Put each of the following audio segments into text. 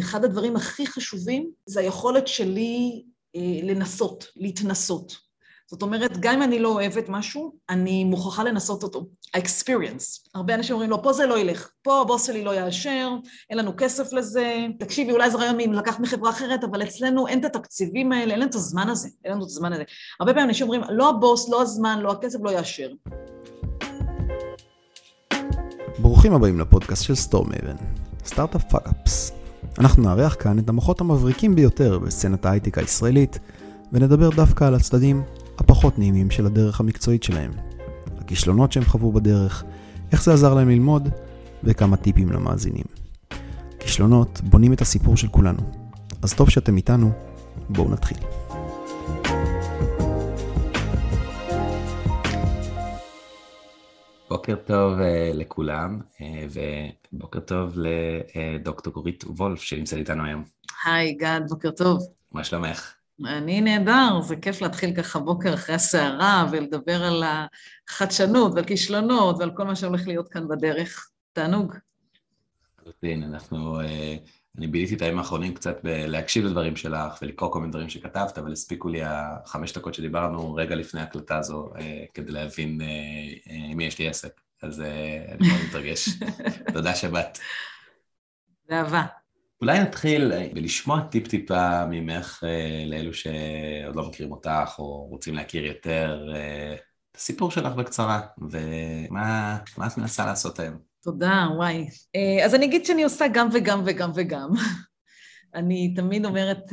אחד הדברים הכי חשובים זה היכולת שלי לנסות, להתנסות. זאת אומרת, גם אם אני לא אוהבת משהו, אני מוכרחה לנסות אותו. ה-experience. הרבה אנשים אומרים לו, פה זה לא ילך, פה הבוס שלי לא יאשר, אין לנו כסף לזה, תקשיבי, אולי זה רעיון לקח מחברה אחרת, אבל אצלנו אין את התקציבים האלה, אין לנו את הזמן הזה, אין לנו את הזמן הזה. הרבה פעמים אנשים אומרים, לא הבוס, לא הזמן, לא הכסף, לא יאשר. ברוכים הבאים לפודקאסט של StoreMaven, Startup Fuck-Ups. אנחנו נארח כאן את המוחות המבריקים ביותר בסצנת ההייטק הישראלית, ונדבר דווקא על הצדדים הפחות נעימים של הדרך המקצועית שלהם. הכישלונות שהם חוו בדרך, איך זה עזר להם ללמוד, וכמה טיפים למאזינים. כישלונות בונים את הסיפור של כולנו. אז טוב שאתם איתנו, בואו נתחיל. בוקר טוב uh, לכולם, uh, ובוקר טוב לדוקטור גורית וולף שנמצאת איתנו היום. היי, גד, בוקר טוב. מה שלומך? אני נהדר, זה כיף להתחיל ככה בוקר אחרי הסערה ולדבר על החדשנות ועל כישלונות ועל כל מה שהולך להיות כאן בדרך. תענוג. אנחנו, אה, אני ביליתי את הימים האחרונים קצת להקשיב לדברים שלך ולקרוא כל מיני דברים שכתבת, אבל הספיקו לי החמש דקות שדיברנו רגע לפני ההקלטה הזו אה, כדי להבין אה, עם מי יש לי עסק. אז אני מאוד מתרגש. תודה שבאת. באהבה. אולי נתחיל בלשמוע טיפ-טיפה ממך אה, לאלו שעוד לא מכירים אותך או רוצים להכיר יותר אה, את הסיפור שלך בקצרה, ומה את מנסה לעשות היום. תודה, וואי. אה, אז אני אגיד שאני עושה גם וגם וגם וגם. אני תמיד אומרת,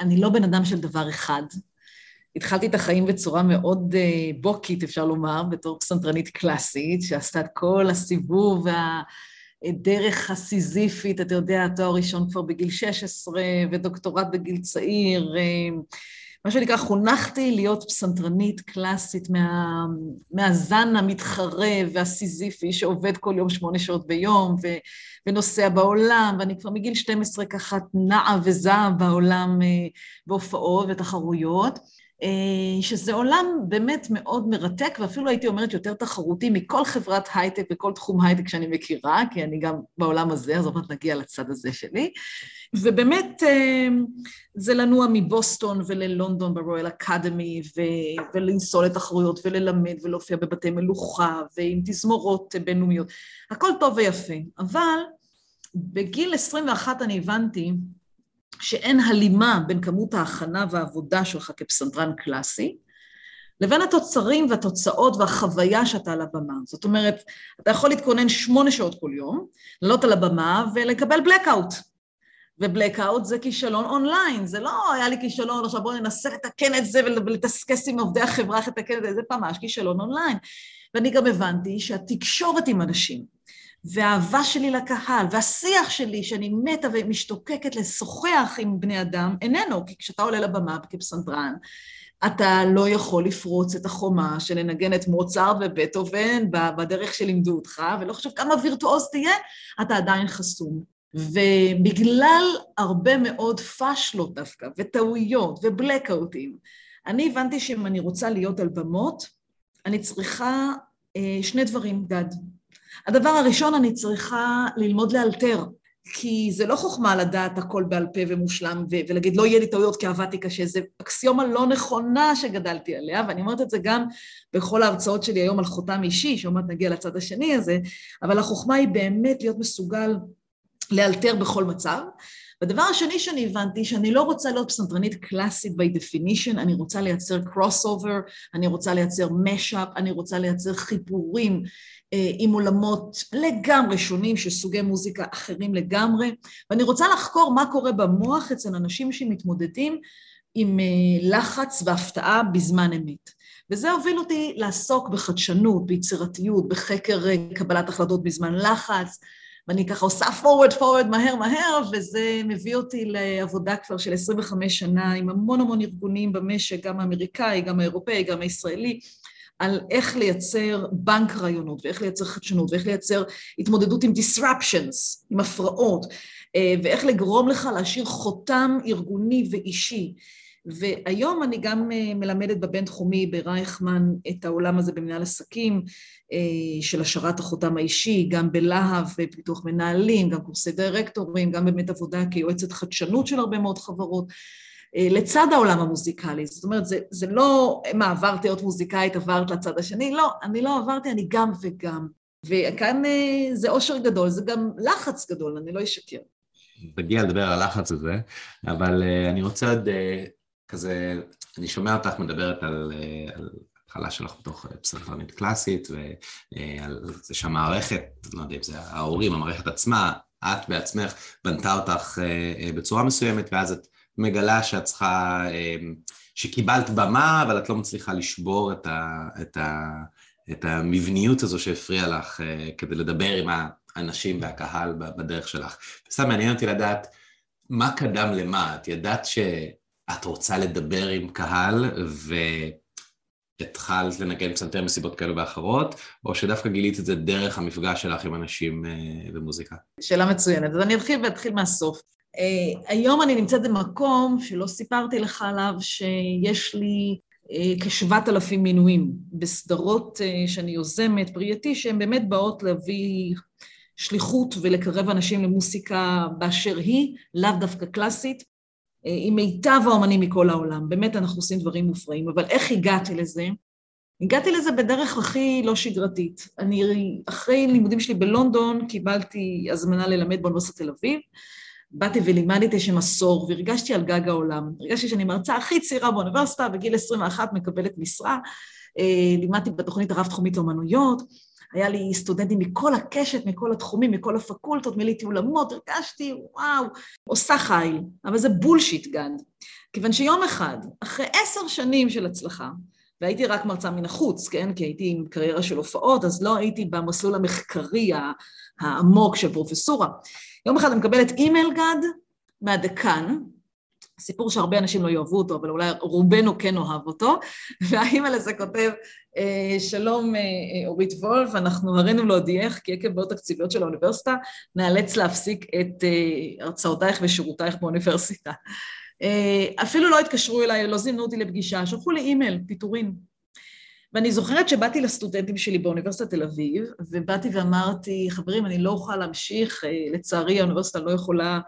אני לא בן אדם של דבר אחד. התחלתי את החיים בצורה מאוד בוקית, אפשר לומר, בתור פסנתרנית קלאסית, שעשתה את כל הסיבוב וה... דרך הסיזיפית, אתה יודע, תואר ראשון כבר בגיל 16 ודוקטורט בגיל צעיר. אה, מה שנקרא, חונכתי להיות פסנתרנית קלאסית מה, מהזן המתחרה והסיזיפי שעובד כל יום שמונה שעות ביום ו, ונוסע בעולם, ואני כבר מגיל 12 ככה נעה וזעה בעולם אה, בהופעות ותחרויות. אה, שזה עולם באמת מאוד מרתק, ואפילו הייתי אומרת יותר תחרותי מכל חברת הייטק וכל תחום הייטק שאני מכירה, כי אני גם בעולם הזה, אז עוד נגיע לצד הזה שלי. ובאמת אה, זה לנוע מבוסטון וללונדון ברויאל אקדמי, ולנסוע לתחרויות וללמד ולהופיע בבתי מלוכה ועם תזמורות בינלאומיות. הכל טוב ויפה, אבל בגיל 21 אני הבנתי שאין הלימה בין כמות ההכנה והעבודה שלך כפסנתרן קלאסי, לבין התוצרים והתוצאות והחוויה שאתה על הבמה. זאת אומרת, אתה יכול להתכונן שמונה שעות כל יום, לעלות על הבמה ולקבל blackout. ובלקאוט זה כישלון אונליין, זה לא היה לי כישלון, עכשיו בואו ננסה לתקן את זה ולתסכס עם עובדי החברה איך לתקן את זה, זה ממש כישלון אונליין. ואני גם הבנתי שהתקשורת עם אנשים, והאהבה שלי לקהל, והשיח שלי, שאני מתה ומשתוקקת לשוחח עם בני אדם, איננו, כי כשאתה עולה לבמה כפסנתרן, אתה לא יכול לפרוץ את החומה של לנגן את מוצרט ובטהובן בדרך שלימדו אותך, ולא חשוב כמה וירטואוז תהיה, אתה עדיין חסום. ובגלל הרבה מאוד פאשלות דווקא, וטעויות, ובלקאוטים, אני הבנתי שאם אני רוצה להיות על במות, אני צריכה אה, שני דברים, גד. הדבר הראשון, אני צריכה ללמוד לאלתר, כי זה לא חוכמה לדעת הכל בעל פה ומושלם ו- ולהגיד לא יהיה לי טעויות כי עבדתי קשה, זה אקסיומה לא נכונה שגדלתי עליה, ואני אומרת את זה גם בכל ההרצאות שלי היום על חותם אישי, שעוד נגיע לצד השני הזה, אבל החוכמה היא באמת להיות מסוגל לאלתר בכל מצב. והדבר השני שאני הבנתי, שאני לא רוצה להיות פסנתרנית קלאסית by definition, אני רוצה לייצר crossover, אני רוצה לייצר mashup, אני רוצה לייצר חיבורים אה, עם עולמות לגמרי שונים של סוגי מוזיקה אחרים לגמרי, ואני רוצה לחקור מה קורה במוח אצל אנשים שמתמודדים עם אה, לחץ והפתעה בזמן אמת. וזה הוביל אותי לעסוק בחדשנות, ביצירתיות, בחקר אה, קבלת החלטות בזמן לחץ, ואני ככה עושה forward forward מהר מהר, וזה מביא אותי לעבודה כבר של 25 שנה עם המון המון ארגונים במשק, גם האמריקאי, גם האירופאי, גם הישראלי, על איך לייצר בנק רעיונות, ואיך לייצר חדשנות, ואיך לייצר התמודדות עם disruptions, עם הפרעות, אה, ואיך לגרום לך להשאיר חותם ארגוני ואישי והיום אני גם מלמדת בבינתחומי ברייכמן את העולם הזה במנהל עסקים של השארת החותם האישי, גם בלהב ופיתוח מנהלים, גם קורסי דירקטורים, גם באמת עבודה כיועצת חדשנות של הרבה מאוד חברות. לצד העולם המוזיקלי, זאת אומרת, זה, זה לא מה, עברתי להיות מוזיקאית, עברת לצד השני, לא, אני לא עברתי, אני גם וגם. וכאן זה אושר גדול, זה גם לחץ גדול, אני לא אשקר. נגיע לדבר על הלחץ הזה, אבל אני רוצה עוד כזה, אני שומע אותך מדברת על, על התחלה שלך בתוך פסיכולוגית קלאסית, ועל זה שהמערכת, לא יודע אם זה ההורים, המערכת עצמה, את בעצמך בנתה אותך בצורה מסוימת, ואז את מגלה שאת צריכה, שקיבלת במה, אבל את לא מצליחה לשבור את, ה, את, ה, את המבניות הזו שהפריעה לך כדי לדבר עם האנשים והקהל בדרך שלך. סתם מעניין אותי לדעת מה קדם למה, את ידעת שאת רוצה לדבר עם קהל והתחלת לנגן פסנתר מסיבות כאלו ואחרות, או שדווקא גילית את זה דרך המפגש שלך עם אנשים במוזיקה? שאלה מצוינת, אז אני אתחיל ואתחיל מהסוף. Uh, היום אני נמצאת במקום שלא סיפרתי לך עליו, שיש לי uh, כשבעת אלפים מינויים בסדרות uh, שאני יוזמת, פרייתי, שהן באמת באות להביא שליחות ולקרב אנשים למוסיקה באשר היא, לאו דווקא קלאסית, עם מיטב האומנים מכל העולם. באמת אנחנו עושים דברים מופרעים, אבל איך הגעתי לזה? הגעתי לזה בדרך הכי לא שגרתית. אני, אחרי לימודים שלי בלונדון, קיבלתי הזמנה ללמד באוניברסיטת תל אביב, באתי ולימדתי שם עשור והרגשתי על גג העולם. הרגשתי שאני מרצה הכי צעירה באוניברסיטה, בגיל 21 מקבלת משרה, לימדתי בתוכנית הרב-תחומית לאומנויות, היה לי סטודנטים מכל הקשת, מכל התחומים, מכל הפקולטות, מילאתי אולמות, הרגשתי, וואו, עושה חיל, אבל זה בולשיט גן. כיוון שיום אחד, אחרי עשר שנים של הצלחה, והייתי רק מרצה מן החוץ, כן? כי הייתי עם קריירה של הופעות, אז לא הייתי במסלול המחקרי העמוק של פרופסורה. יום אחד אני מקבלת אימייל גד מהדקן, סיפור שהרבה אנשים לא יאהבו אותו, אבל אולי רובנו כן אוהב אותו, והאימייל הזה כותב, שלום אורית וולף, אנחנו הרינו להודיעך כי עקב בעיות תקציביות של האוניברסיטה, נאלץ להפסיק את הרצאותייך ושירותייך באוניברסיטה. אפילו לא התקשרו אליי, לא זימנו אותי לפגישה, שלחו לי אימייל, פיטורין. ואני זוכרת שבאתי לסטודנטים שלי באוניברסיטת תל אביב, ובאתי ואמרתי, חברים, אני לא אוכל להמשיך, לצערי האוניברסיטה לא יכולה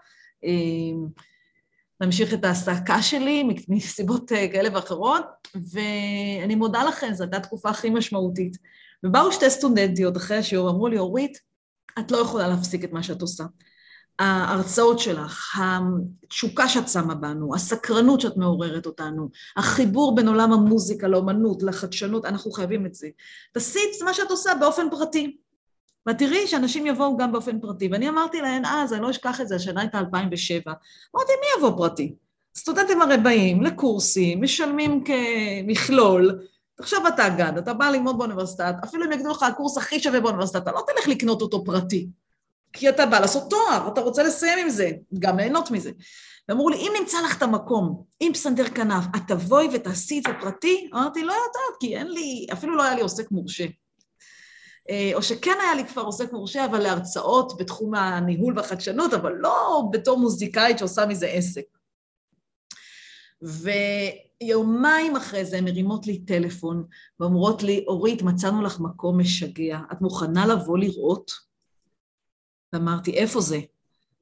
להמשיך את ההעסקה שלי מסיבות כאלה ואחרות, ואני מודה לכם, זו הייתה התקופה הכי משמעותית. ובאו שתי סטודנטיות אחרי השיעור, אמרו לי, אורית, את לא יכולה להפסיק את מה שאת עושה. ההרצאות שלך, התשוקה שאת שמה בנו, הסקרנות שאת מעוררת אותנו, החיבור בין עולם המוזיקה לאומנות, לחדשנות, אנחנו חייבים את זה. תעשי את מה שאת עושה באופן פרטי. ותראי שאנשים יבואו גם באופן פרטי. ואני אמרתי להן אז, אני לא אשכח את זה, השנה הייתה 2007, אמרתי, מי יבוא פרטי? סטודנטים הרי באים לקורסים, משלמים כמכלול, תחשוב אתה גד, אתה בא ללמוד באוניברסיטה, אפילו אם יגידו לך הקורס הכי שווה באוניברסיטה, אתה לא תלך לקנות אותו פרטי. כי אתה בא לעשות תואר, אתה רוצה לסיים עם זה, גם ליהנות מזה. ואמרו לי, אם נמצא לך את המקום, עם פסנתר כנף, את תבואי ותעשי את זה פרטי? אמרתי, לא יודעת, כי אין לי, אפילו לא היה לי עוסק מורשה. או שכן היה לי כבר עוסק מורשה, אבל להרצאות בתחום הניהול והחדשנות, אבל לא בתור מוזיקאית שעושה מזה עסק. ויומיים אחרי זה הן מרימות לי טלפון ואומרות לי, אורית, מצאנו לך מקום משגע, את מוכנה לבוא לראות? ואמרתי, איפה זה?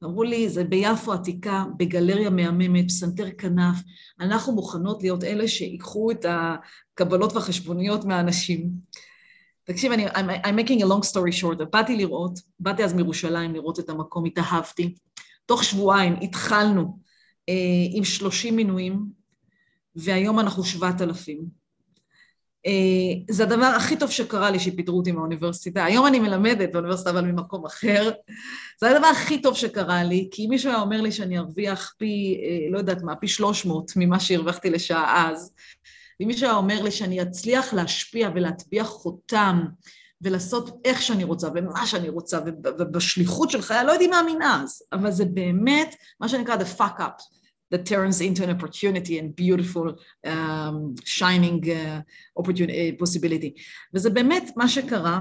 אמרו לי, זה ביפו עתיקה, בגלריה מהממת, פסנתר כנף, אנחנו מוכנות להיות אלה שיקחו את הקבלות והחשבוניות מהאנשים. תקשיב, אני, I'm, I'm making a long story short, באתי לראות, באתי אז מירושלים לראות את המקום, התאהבתי. תוך שבועיים התחלנו אה, עם 30 מינויים, והיום אנחנו 7,000. זה הדבר הכי טוב שקרה לי שפיטרו אותי מהאוניברסיטה. היום אני מלמדת באוניברסיטה, אבל ממקום אחר. זה הדבר הכי טוב שקרה לי, כי אם מישהו היה אומר לי שאני ארוויח פי, לא יודעת מה, פי 300 ממה שהרווחתי לשעה אז, אם מישהו היה אומר לי שאני אצליח להשפיע ולהטביע חותם ולעשות איך שאני רוצה ומה שאני רוצה ובשליחות של חיי, לא הייתי מאמינה אז, אבל זה באמת מה שנקרא the fuck up. That turns into an opportunity and beautiful um, shining uh, opportunity, possibility. וזה באמת מה שקרה,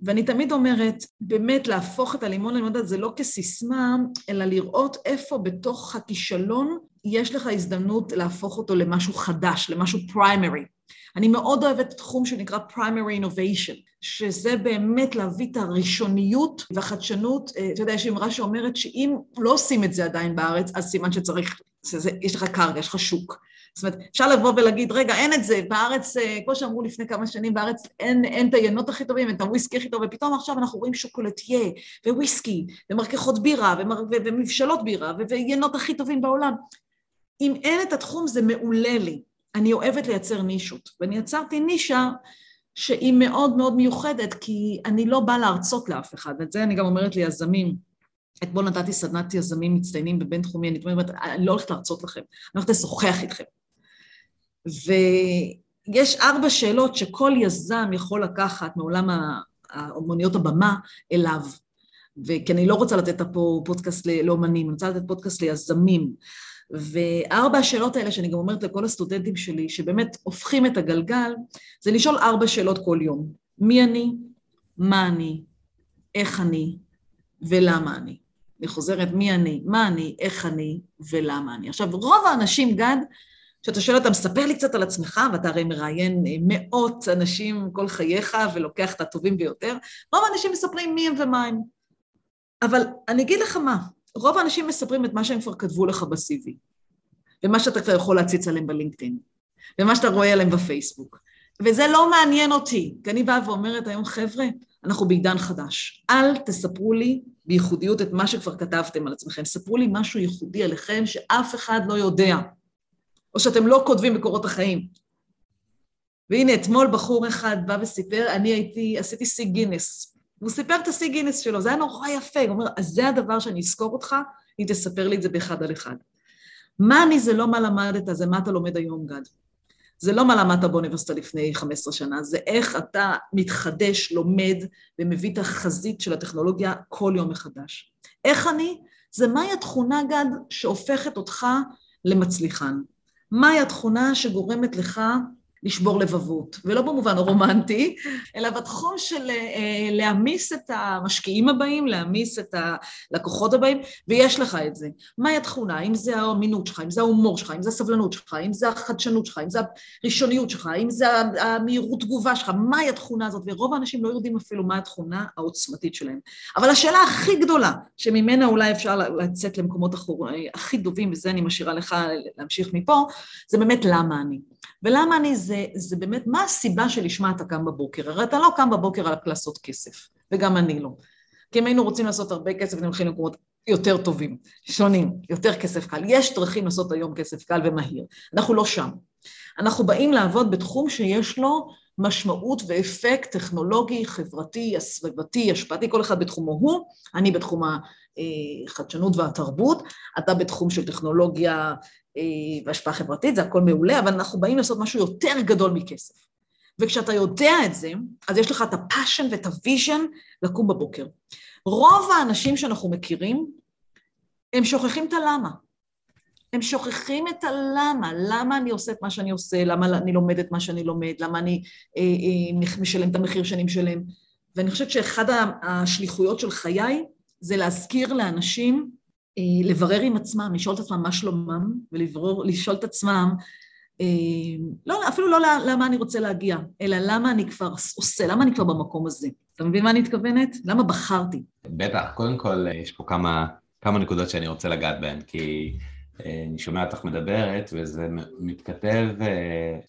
ואני תמיד אומרת, באמת להפוך את הלימון ללימון זה לא כסיסמה, אלא לראות איפה בתוך הכישלון יש לך הזדמנות להפוך אותו למשהו חדש, למשהו פריימרי. אני מאוד אוהבת תחום שנקרא Primary Innovation, שזה באמת להביא את הראשוניות והחדשנות. אה, אתה יודע, יש אמרה שאומרת שאם לא עושים את זה עדיין בארץ, אז סימן שצריך, שזה, יש לך קרקע, יש לך שוק. זאת אומרת, אפשר לבוא ולהגיד, רגע, אין את זה, בארץ, אה, כמו שאמרו לפני כמה שנים, בארץ אין, אין את היינות הכי טובים, אין את הוויסקי הכי טוב, ופתאום עכשיו אנחנו רואים שוקולטייה, וויסקי, ומרקחות בירה, ומר, ומבשלות בירה, ויינות הכי טובים בעולם. אם אין את התחום זה מעולה לי. אני אוהבת לייצר נישות, ואני יצרתי נישה שהיא מאוד מאוד מיוחדת, כי אני לא באה להרצות לאף אחד, ואת זה אני גם אומרת ליזמים. אתמול נתתי סדנת יזמים מצטיינים בבינתחומי, אני אומרת, אני לא הולכת להרצות לכם, אני הולכת לשוחח איתכם. ויש ארבע שאלות שכל יזם יכול לקחת מעולם האומניות הבמה אליו. וכי אני לא רוצה לתת פה פודקאסט לאומנים, אני רוצה לתת פודקאסט ליזמים. וארבע השאלות האלה שאני גם אומרת לכל הסטודנטים שלי, שבאמת הופכים את הגלגל, זה לשאול ארבע שאלות כל יום. מי אני? מה אני? איך אני? ולמה אני? אני חוזרת, מי אני? מה אני? איך אני? ולמה אני? עכשיו, רוב האנשים, גד, כשאתה שואל אותם, ספר לי קצת על עצמך, ואתה הרי מראיין מאות אנשים כל חייך ולוקח את הטובים ביותר, רוב האנשים מספרים מי הם ומה הם. אבל אני אגיד לך מה, רוב האנשים מספרים את מה שהם כבר כתבו לך ב-CV, ומה שאתה כבר יכול להציץ עליהם בלינקדאין, ומה שאתה רואה עליהם בפייסבוק. וזה לא מעניין אותי, כי אני באה ואומרת היום, חבר'ה, אנחנו בעידן חדש. אל תספרו לי בייחודיות את מה שכבר כתבתם על עצמכם, ספרו לי משהו ייחודי עליכם שאף אחד לא יודע, או שאתם לא כותבים בקורות החיים. והנה, אתמול בחור אחד בא וסיפר, אני הייתי, עשיתי שיא גינס, והוא סיפר את השיא גינס שלו, זה היה נורא יפה, הוא אומר, אז זה הדבר שאני אזכור אותך, אם תספר לי את זה באחד על אחד. מה אני זה לא מה למדת, זה מה אתה לומד היום, גד. זה לא מה למדת באוניברסיטה לפני 15 שנה, זה איך אתה מתחדש, לומד ומביא את החזית של הטכנולוגיה כל יום מחדש. איך אני? זה מהי התכונה, גד, שהופכת אותך למצליחן. מהי התכונה שגורמת לך לשבור לבבות, ולא במובן הרומנטי, אלא בתחום של אה, להעמיס את המשקיעים הבאים, להעמיס את הלקוחות הבאים, ויש לך את זה. מהי התכונה? אם זה האמינות שלך, אם זה ההומור שלך, אם זה הסבלנות שלך, אם זה החדשנות שלך, אם זה הראשוניות שלך, אם זה המהירות תגובה שלך, מהי התכונה הזאת? ורוב האנשים לא יודעים אפילו מה התכונה העוצמתית שלהם. אבל השאלה הכי גדולה, שממנה אולי אפשר לצאת למקומות הכי טובים, וזה אני משאירה לך להמשיך מפה, זה באמת למה אני. ולמה אני זה, זה באמת, מה הסיבה שלשמה אתה קם בבוקר? הרי אתה לא קם בבוקר רק לעשות כסף, וגם אני לא. כי אם היינו רוצים לעשות הרבה כסף, היינו הולכים למקומות יותר טובים, שונים, יותר כסף קל. יש דרכים לעשות היום כסף קל ומהיר. אנחנו לא שם. אנחנו באים לעבוד בתחום שיש לו משמעות ואפקט טכנולוגי, חברתי, הסביבתי, השפעתי, כל אחד בתחומו הוא, אני בתחום החדשנות והתרבות, אתה בתחום של טכנולוגיה אה, והשפעה חברתית, זה הכל מעולה, אבל אנחנו באים לעשות משהו יותר גדול מכסף. וכשאתה יודע את זה, אז יש לך את ה passion ואת הוויז'ן לקום בבוקר. רוב האנשים שאנחנו מכירים, הם שוכחים את הלמה. הם שוכחים את הלמה, למה אני עושה את מה שאני עושה, למה אני לומד את מה שאני לומד, למה אני אה, אה, משלם את המחיר שאני משלם. ואני חושבת שאחד השליחויות של חיי זה להזכיר לאנשים אה, לברר עם עצמם, לשאול את עצמם מה שלומם, ולשאול את עצמם, אה, לא, אפילו לא למה אני רוצה להגיע, אלא למה אני כבר עושה, למה אני כבר במקום הזה. אתה מבין מה אני מתכוונת? למה בחרתי? בטח, קודם כל יש פה כמה, כמה נקודות שאני רוצה לגעת בהן, כי אה, אני שומע אותך מדברת, וזה מתכתב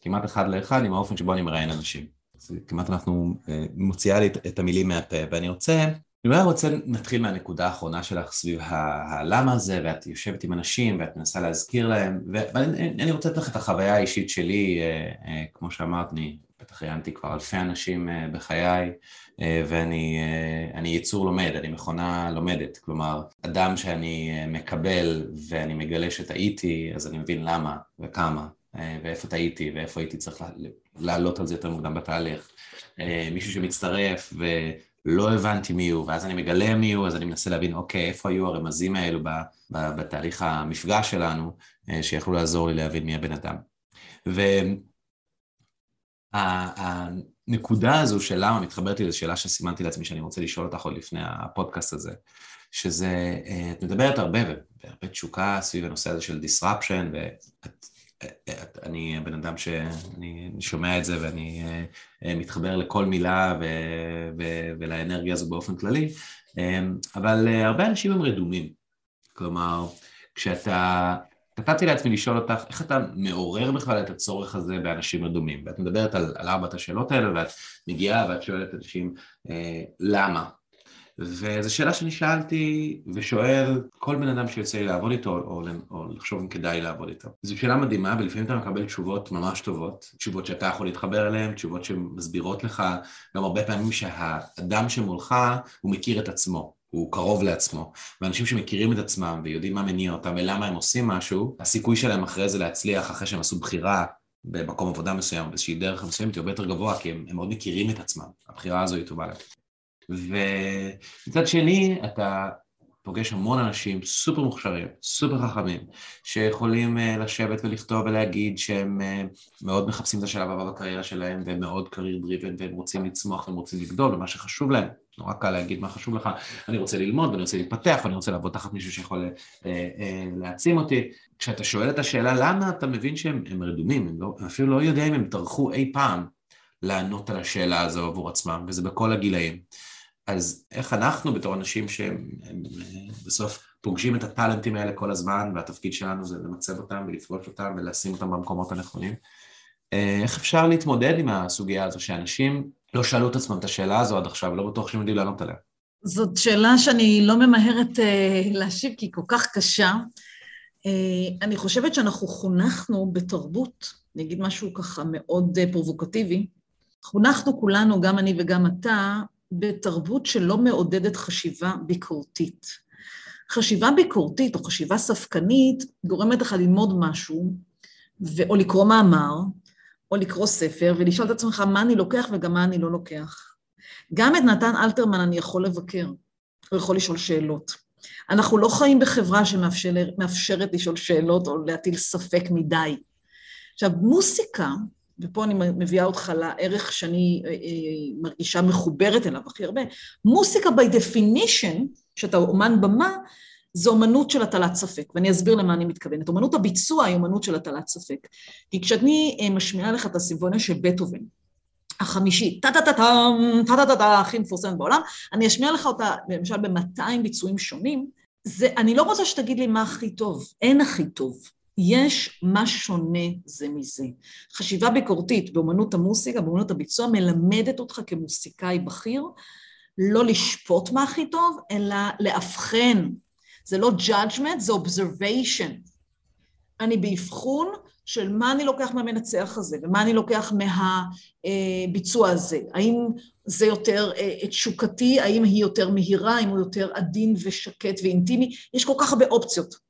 כמעט אחד לאחד עם האופן שבו אני מראיין אנשים. אז כמעט אנחנו, מוציאה לי את המילים מהפה, ואני רוצה אני אולי רוצה, נתחיל מהנקודה האחרונה שלך סביב הלמה הזה, ואת יושבת עם אנשים ואת מנסה להזכיר להם, ואני רוצה לתת לך את החוויה האישית שלי, אה, אה, כמו שאמרת, אני בטח ראיינתי כבר אלפי אנשים אה, בחיי, ואני יצור לומד, אני מכונה לומדת, כלומר, אדם שאני מקבל ואני מגלה שטעיתי, אז אני מבין למה וכמה, ואיפה טעיתי ואיפה הייתי צריך לעלות על זה יותר מוקדם בתהליך. מישהו שמצטרף ו... לא הבנתי מי הוא, ואז אני מגלה מי הוא, אז אני מנסה להבין, אוקיי, איפה היו הרמזים האלו בתהליך המפגש שלנו, אה, שיכלו לעזור לי להבין מי הבן אדם. הנקודה הזו של למה מתחברת לי לזו שאלה שסימנתי לעצמי שאני רוצה לשאול אותך עוד לפני הפודקאסט הזה, שזה, אה, את מדברת הרבה, והרבה תשוקה סביב הנושא הזה של disruption, ואני בן אדם שאני שומע את זה ואני אה, מתחבר לכל מילה ו, ו, ולאנרגיה הזו באופן כללי, אבל הרבה אנשים הם רדומים. כלומר, כשאתה כתבתי לעצמי לשאול אותך, איך אתה מעורר בכלל את הצורך הזה באנשים רדומים? ואת מדברת על, על ארבעת השאלות האלה, ואת מגיעה ואת שואלת אנשים, אה, למה? וזו שאלה שאני שאלתי ושואל כל בן אדם שיוצא לי לעבוד איתו, או, או לחשוב אם כדאי לעבוד איתו. זו שאלה מדהימה, ולפעמים אתה מקבל תשובות ממש טובות, תשובות שאתה יכול להתחבר אליהן, תשובות שמסבירות לך, גם הרבה פעמים שהאדם שמולך, הוא מכיר את עצמו. הוא קרוב לעצמו, ואנשים שמכירים את עצמם ויודעים מה מניע אותם ולמה הם עושים משהו, הסיכוי שלהם אחרי זה להצליח, אחרי שהם עשו בחירה במקום עבודה מסוים, באיזושהי דרך מסוימת, היא הרבה יותר גבוה, כי הם, הם מאוד מכירים את עצמם, הבחירה הזו היא טובה להם. ומצד שני, אתה פוגש המון אנשים סופר מוכשרים, סופר חכמים, שיכולים אה, לשבת ולכתוב ולהגיד שהם אה, מאוד מחפשים את השלב הבא בקריירה שלהם, והם מאוד career driven, והם רוצים לצמוח והם רוצים לגדול, ומה שחשוב להם, נורא קל להגיד מה חשוב לך, אני רוצה ללמוד ואני רוצה להתפתח ואני רוצה לעבוד תחת מישהו שיכול uh, uh, להעצים אותי. כשאתה שואל את השאלה למה, אתה מבין שהם רדומים, הם לא, אפילו לא יודע אם הם טרחו אי פעם לענות על השאלה הזו עבור עצמם, וזה בכל הגילאים. אז איך אנחנו בתור אנשים שהם הם, בסוף פוגשים את הטאלנטים האלה כל הזמן, והתפקיד שלנו זה למצב אותם ולפגוש אותם ולשים אותם במקומות הנכונים, אה, איך אפשר להתמודד עם הסוגיה הזו שאנשים לא שאלו את עצמם את השאלה הזו עד עכשיו, לא בטוח שהם יודעים לענות עליה. זאת שאלה שאני לא ממהרת uh, להשיב כי היא כל כך קשה. Uh, אני חושבת שאנחנו חונכנו בתרבות, אני אגיד משהו ככה מאוד uh, פרובוקטיבי, חונכנו כולנו, גם אני וגם אתה, בתרבות שלא מעודדת חשיבה ביקורתית. חשיבה ביקורתית או חשיבה ספקנית גורמת לך ללמוד משהו, ו... או לקרוא מאמר, או לקרוא ספר, ולשאול את עצמך מה אני לוקח וגם מה אני לא לוקח. גם את נתן אלתרמן אני יכול לבקר, הוא יכול לשאול שאלות. אנחנו לא חיים בחברה שמאפשרת לשאול שאלות או להטיל ספק מדי. עכשיו, מוסיקה ופה אני מביאה אותך לערך שאני אה, אה, מרגישה מחוברת אליו הכי הרבה, מוסיקה by definition, שאתה אומן במה, זו אומנות של הטלת ספק, ואני אסביר למה אני מתכוונת. אומנות הביצוע היא אומנות של הטלת ספק. כי כשאני אה, משמיעה לך את הסימפוניה של בטהובן, החמישית, טה-טה-טה-טם, טה-טה-טה-טה, הכי מפורסמת בעולם, אני אשמיע לך אותה למשל ב-200 ביצועים שונים, זה, אני לא רוצה שתגיד לי מה הכי טוב, אין הכי טוב. יש מה שונה זה מזה. חשיבה ביקורתית באמנות המוסיקה, באמנות הביצוע, מלמדת אותך כמוסיקאי בכיר לא לשפוט מה הכי טוב, אלא לאבחן. זה לא judgment, זה observation. אני באבחון של מה אני לוקח מהמנצח הזה, ומה אני לוקח מהביצוע הזה. האם זה יותר אה, תשוקתי, האם היא יותר מהירה, האם הוא יותר עדין ושקט ואינטימי, יש כל כך הרבה אופציות.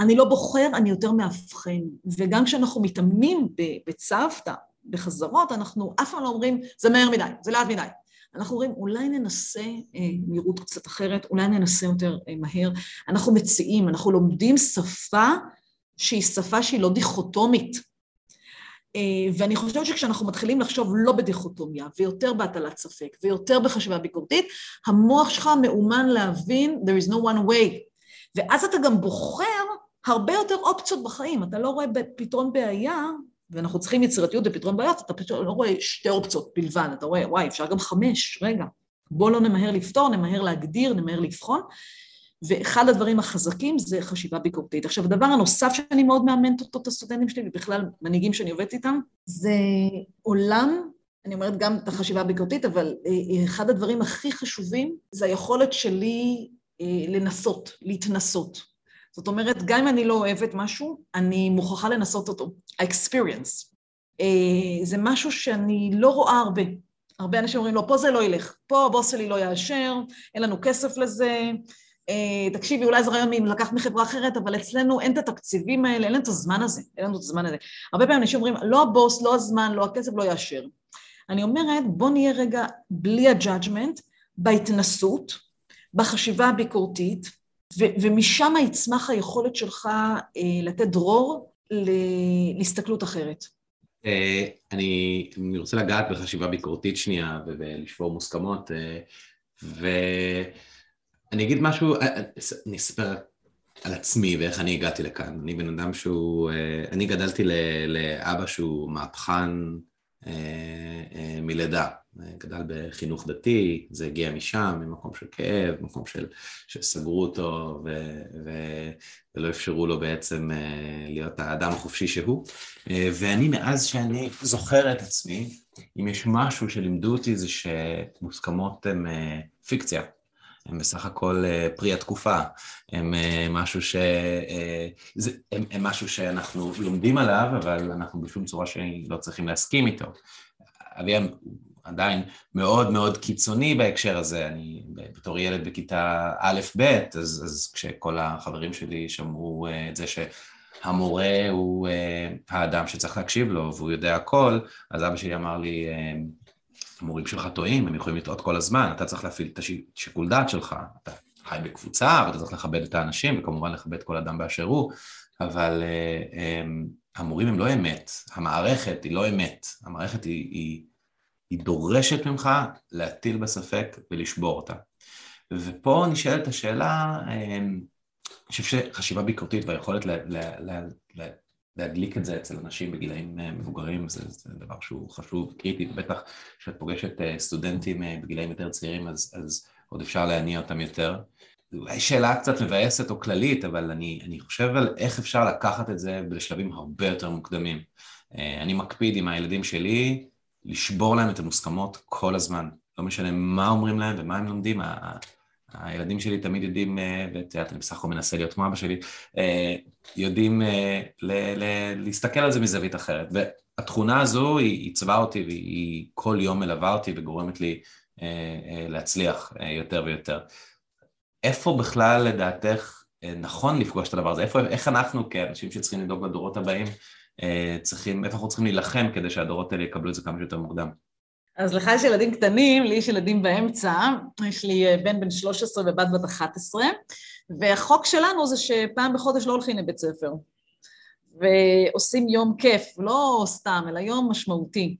אני לא בוחר, אני יותר מאבחן. וגם כשאנחנו מתאמנים בצוותא, בחזרות, אנחנו אף פעם לא אומרים, זה מהר מדי, זה לאט מדי. אנחנו אומרים, אולי ננסה אה, מהירות קצת אחרת, אולי ננסה יותר אה, מהר. אנחנו מציעים, אנחנו לומדים שפה שהיא שפה שהיא לא דיכוטומית. אה, ואני חושבת שכשאנחנו מתחילים לחשוב לא בדיכוטומיה, ויותר בהטלת ספק, ויותר בחשיבה ביקורתית, המוח שלך מאומן להבין, there is no one way. ואז אתה גם בוחר הרבה יותר אופציות בחיים. אתה לא רואה פתרון בעיה, ואנחנו צריכים יצירתיות בפתרון בעיות, אתה פשוט לא רואה שתי אופציות בלבד, אתה רואה, וואי, אפשר גם חמש, רגע. בוא לא נמהר לפתור, נמהר להגדיר, נמהר לבחון. ואחד הדברים החזקים זה חשיבה ביקורתית. עכשיו, הדבר הנוסף שאני מאוד מאמנת אותו את הסטודנטים שלי, ובכלל מנהיגים שאני עובדת איתם, זה עולם, אני אומרת גם את החשיבה הביקורתית, אבל אה, אחד הדברים הכי חשובים זה היכולת שלי אה, לנסות, להתנסות. זאת אומרת, גם אם אני לא אוהבת משהו, אני מוכרחה לנסות אותו. ה-experience. אה, זה משהו שאני לא רואה הרבה. הרבה אנשים אומרים לו, פה זה לא ילך, פה הבוס שלי לא יאשר, אין לנו כסף לזה, אה, תקשיבי, אולי זה רעיון לקח מחברה אחרת, אבל אצלנו אין את התקציבים האלה, אין לנו את הזמן הזה, אין לנו את הזמן הזה. הרבה פעמים אנשים אומרים, לא הבוס, לא הזמן, לא הכסף, לא יאשר. אני אומרת, בוא נהיה רגע בלי ה-judgment, בהתנסות, בחשיבה הביקורתית, ומשם יצמח היכולת שלך אה, לתת דרור להסתכלות אחרת. אני, אני רוצה לגעת בחשיבה ביקורתית שנייה ולשבור מוסכמות, ואני אגיד משהו, אני אספר על עצמי ואיך אני הגעתי לכאן. אני בן אדם שהוא, אני גדלתי לאבא שהוא מהפכן מלידה. גדל בחינוך דתי, זה הגיע משם, ממקום של כאב, מקום של, שסגרו אותו ו, ו, ולא אפשרו לו בעצם אה, להיות האדם החופשי שהוא. אה, ואני מאז שאני זוכר את עצמי, אם יש משהו שלימדו אותי זה שמוסכמות הן אה, פיקציה. הם בסך הכל פרי התקופה, הם משהו, ש... הם, הם משהו שאנחנו לומדים עליו, אבל אנחנו בשום צורה שלא צריכים להסכים איתו. אבי עדיין מאוד מאוד קיצוני בהקשר הזה, אני בתור ילד בכיתה א'-ב', אז, אז כשכל החברים שלי שמעו אה, את זה שהמורה הוא אה, האדם שצריך להקשיב לו והוא יודע הכל, אז אבא שלי אמר לי, אה, המורים שלך טועים, הם יכולים לטעות כל הזמן, אתה צריך להפעיל את השיקול דעת שלך, אתה חי בקבוצה ואתה צריך לכבד את האנשים וכמובן לכבד כל אדם באשר הוא, אבל המורים הם לא אמת, המערכת היא לא אמת, המערכת היא, היא היא דורשת ממך להטיל בספק ולשבור אותה. ופה נשאלת השאלה, אמ, אני חושב שחשיבה ביקורתית והיכולת לה, לה, לה, לה, להדליק את זה אצל אנשים בגילאים אה, מבוגרים זה, זה דבר שהוא חשוב, קריטי, ובטח כשאת פוגשת אה, סטודנטים אה, בגילאים יותר צעירים אז, אז עוד אפשר להניע אותם יותר. זו אולי שאלה קצת מבאסת או כללית, אבל אני, אני חושב על איך אפשר לקחת את זה בשלבים הרבה יותר מוקדמים. אני מקפיד עם הילדים שלי, לשבור להם את המוסכמות כל הזמן. לא משנה מה אומרים להם ומה הם לומדים, הילדים שלי תמיד יודעים, אה, ואת יודעת, אני בסך הכל מנסה להיות כמו אבא שלי, אה, יודעים אה, להסתכל על זה מזווית אחרת. והתכונה הזו היא עיצבה אותי והיא כל יום מלווה אותי וגורמת לי להצליח יותר ויותר. איפה בכלל לדעתך נכון לפגוש את הדבר הזה? איפה, איך אנחנו כאנשים שצריכים לדאוג לדורות הבאים צריכים, איפה אנחנו צריכים להילחם כדי שהדורות האלה יקבלו את זה כמה שיותר מוקדם. אז לך יש ילדים קטנים, לי יש ילדים באמצע, יש לי אה, בן בן 13 ובת בת 11, והחוק שלנו זה שפעם בחודש לא הולכים לבית ספר, ועושים יום כיף, לא סתם, אלא יום משמעותי.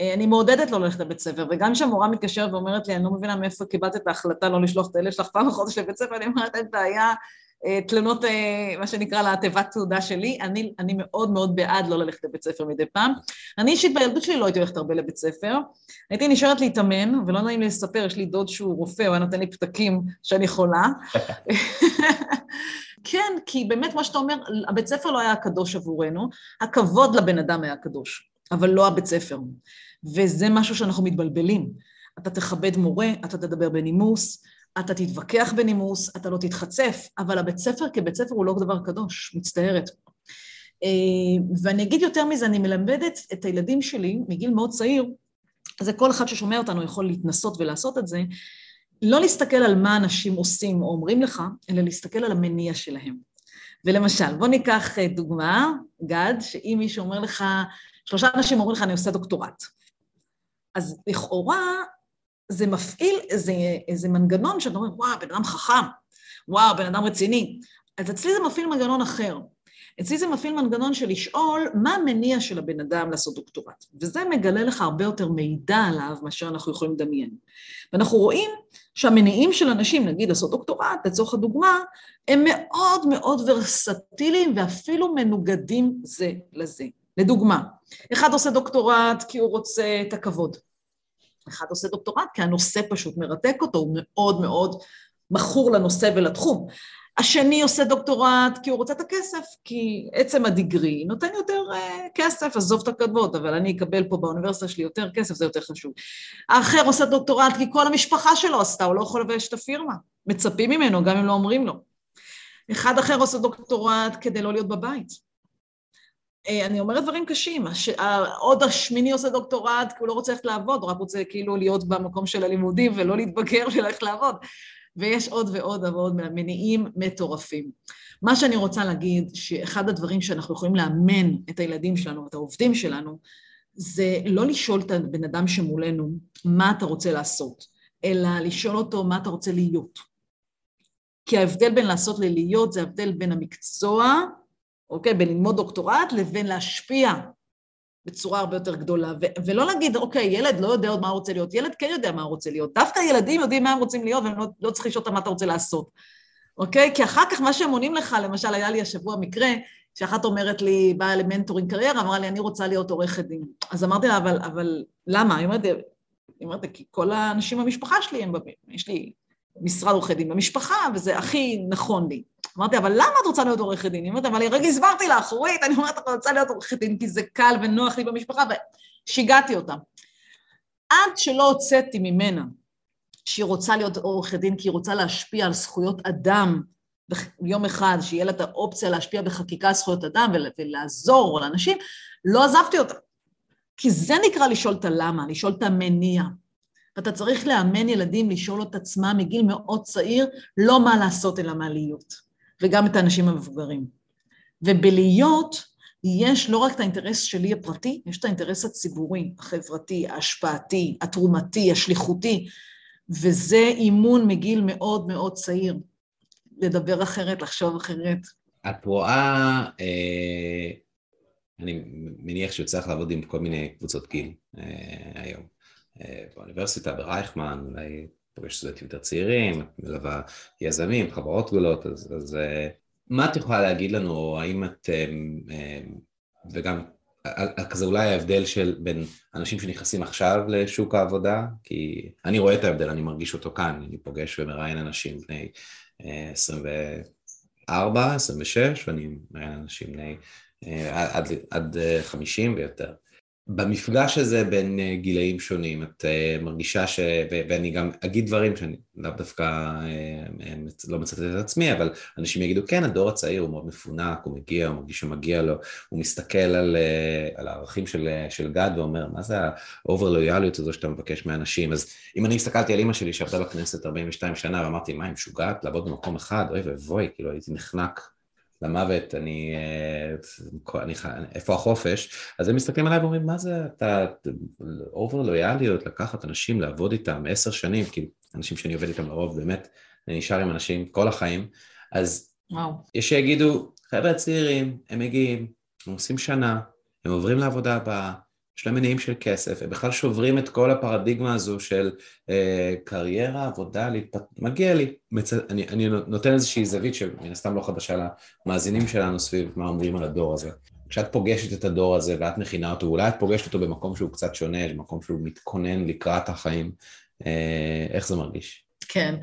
אה, אני מעודדת לא ללכת לבית ספר, וגם כשהמורה מתקשרת ואומרת לי, אני לא מבינה מאיפה קיבלת את ההחלטה לא לשלוח את הילד שלך פעם בחודש לבית ספר, אני אומרת, אין בעיה, אה, תלונות, אה, מה שנקרא, לתיבת תעודה שלי. אני, אני מאוד מאוד בעד לא ללכת לבית ספר מדי פעם. אני אישית בילדות שלי לא הייתי הולכת הרבה לבית ספר. הייתי נשארת להתאמן, ולא נעים לי לספר, יש לי דוד שהוא רופא, הוא היה נותן לי פתקים שאני חולה. כן, כי באמת, מה שאתה אומר, הבית ספר לא היה הקדוש עבורנו, הכבוד לבן אדם היה הקדוש, אבל לא הבית ספר. וזה משהו שאנחנו מתבלבלים. אתה תכבד מורה, אתה תדבר בנימוס, אתה תתווכח בנימוס, אתה לא תתחצף, אבל הבית ספר כבית ספר הוא לא דבר קדוש, מצטערת. אה, ואני אגיד יותר מזה, אני מלמדת את הילדים שלי מגיל מאוד צעיר, זה כל אחד ששומע אותנו יכול להתנסות ולעשות את זה, לא להסתכל על מה אנשים עושים או אומרים לך, אלא להסתכל על המניע שלהם. ולמשל, בוא ניקח אה, דוגמה, גד, שאם מישהו אומר לך, שלושה אנשים אומרים לך, אני עושה דוקטורט. אז לכאורה זה מפעיל איזה, איזה מנגנון שאתה אומר, וואו, בן אדם חכם, וואו, בן אדם רציני. אז אצלי זה מפעיל מנגנון אחר. אצלי זה מפעיל מנגנון של לשאול מה המניע של הבן אדם לעשות דוקטורט. וזה מגלה לך הרבה יותר מידע עליו מאשר אנחנו יכולים לדמיין. ואנחנו רואים שהמניעים של אנשים, נגיד לעשות דוקטורט, לצורך הדוגמה, הם מאוד מאוד ורסטיליים ואפילו מנוגדים זה לזה. לדוגמה, אחד עושה דוקטורט כי הוא רוצה את הכבוד. אחד עושה דוקטורט כי הנושא פשוט מרתק אותו, הוא מאוד מאוד מכור לנושא ולתחום. השני עושה דוקטורט כי הוא רוצה את הכסף, כי עצם הדיגרי נותן יותר uh, כסף, עזוב את הכתבות, אבל אני אקבל פה באוניברסיטה שלי יותר כסף, זה יותר חשוב. האחר עושה דוקטורט כי כל המשפחה שלו עשתה, הוא לא יכול לבייש את הפירמה. מצפים ממנו, גם אם לא אומרים לו. אחד אחר עושה דוקטורט כדי לא להיות בבית. אה, אני אומרת דברים קשים, עוד השמיני עושה דוקטורט כי הוא לא רוצה ללכת לעבוד, הוא רק רוצה כאילו להיות במקום של הלימודים ולא להתבגר וללכת לעבוד. ויש עוד ועוד ועוד מניעים מטורפים. מה שאני רוצה להגיד, שאחד הדברים שאנחנו יכולים לאמן את הילדים שלנו, את העובדים שלנו, זה לא לשאול את הבן אדם שמולנו מה אתה רוצה לעשות, אלא לשאול אותו מה אתה רוצה להיות. כי ההבדל בין לעשות ללהיות זה ההבדל בין המקצוע אוקיי? בין ללמוד דוקטורט לבין להשפיע בצורה הרבה יותר גדולה, ו- ולא להגיד, אוקיי, ילד לא יודע עוד מה הוא רוצה להיות, ילד כן יודע מה הוא רוצה להיות. דווקא ילדים יודעים מה הם רוצים להיות, והם לא, לא צריכים לשאול אותם מה אתה רוצה לעשות, אוקיי? כי אחר כך מה שהם עונים לך, למשל, היה לי השבוע מקרה, שאחת אומרת לי, באה למנטורינג קריירה, אמרה לי, אני רוצה להיות עורכת דין. אז אמרתי לה, אבל, אבל למה? היא אומרת, היא אומרת, כי כל האנשים במשפחה שלי, הם, יש לי משרד עורכי דין במשפחה, וזה הכי נכון לי. אמרתי, אבל למה את רוצה להיות עורכת דין? היא אומרת, אבל רגע הסברתי לך, אורית, אני אומרת, את רוצה להיות עורכת דין כי זה קל ונוח לי במשפחה, ושיגעתי אותה. עד שלא הוצאתי ממנה שהיא רוצה להיות עורכת דין כי היא רוצה להשפיע על זכויות אדם יום אחד, שיהיה לה את האופציה להשפיע בחקיקה על זכויות אדם ולעזור לאנשים, לא עזבתי אותה. כי זה נקרא לשאול את הלמה, לשאול את המניע. ואתה צריך לאמן ילדים לשאול את עצמם מגיל מאוד צעיר, לא מה לעשות אלא מה להיות, וגם את האנשים המבוגרים. ובלהיות, יש לא רק את האינטרס שלי הפרטי, יש את האינטרס הציבורי, החברתי, ההשפעתי, התרומתי, השליחותי, וזה אימון מגיל מאוד מאוד צעיר. לדבר אחרת, לחשוב אחרת. את רואה, אה, אני מניח שיוצא לך לעבוד עם כל מיני קבוצות גיל אה, היום. אה, באוניברסיטה, ברייכמן, אולי פוגש סטודנטים יותר צעירים, מלווה יזמים, חברות גדולות, אז, אז אה, מה את יכולה להגיד לנו, האם את, אה, אה, וגם כזה אולי ההבדל של בין אנשים שנכנסים עכשיו לשוק העבודה, כי אני רואה את ההבדל, אני מרגיש אותו כאן, אני פוגש ומראיין אנשים בני 24, 26, ואני מראיין אנשים בני עד, עד 50 ויותר. במפגש הזה בין אה, גילאים שונים, את אה, מרגישה ש... ואני גם אגיד דברים שאני לאו דווקא אה, לא מצטט את עצמי, אבל אנשים יגידו, כן, הדור הצעיר הוא מאוד מפונק, הוא מגיע, הוא מרגיש שמגיע לו, הוא מסתכל על, על הערכים של, של גד ואומר, מה זה ה over לויאליות הזו שאתה מבקש מאנשים? אז אם אני הסתכלתי על אימא שלי שעבדה בכנסת 42 שנה ואמרתי, מה, היא משוגעת לעבוד במקום אחד? אוי ואבוי, כאילו הייתי נחנק למוות, אני, אה, אני, איפה החופש? אז הם מסתכלים עליי ואומרים, מה זה, אתה, אובר לויאליות, לקחת אנשים, לעבוד איתם עשר שנים, כי אנשים שאני עובד איתם לרוב, באמת, אני נשאר עם אנשים כל החיים, אז וואו. יש שיגידו, חבר'ה צעירים, הם מגיעים, הם עושים שנה, הם עוברים לעבודה הבאה, יש להם מניעים של כסף, הם בכלל שוברים את כל הפרדיגמה הזו של אה, קריירה, עבודה, להתפת... מגיע לי. מצ... אני, אני נותן איזושהי זווית שמן הסתם לא חדשה למאזינים שלנו סביב מה אומרים על הדור הזה. כשאת פוגשת את הדור הזה ואת מכינה אותו, אולי את פוגשת אותו במקום שהוא קצת שונה, במקום שהוא מתכונן לקראת החיים, אה, איך זה מרגיש? כן.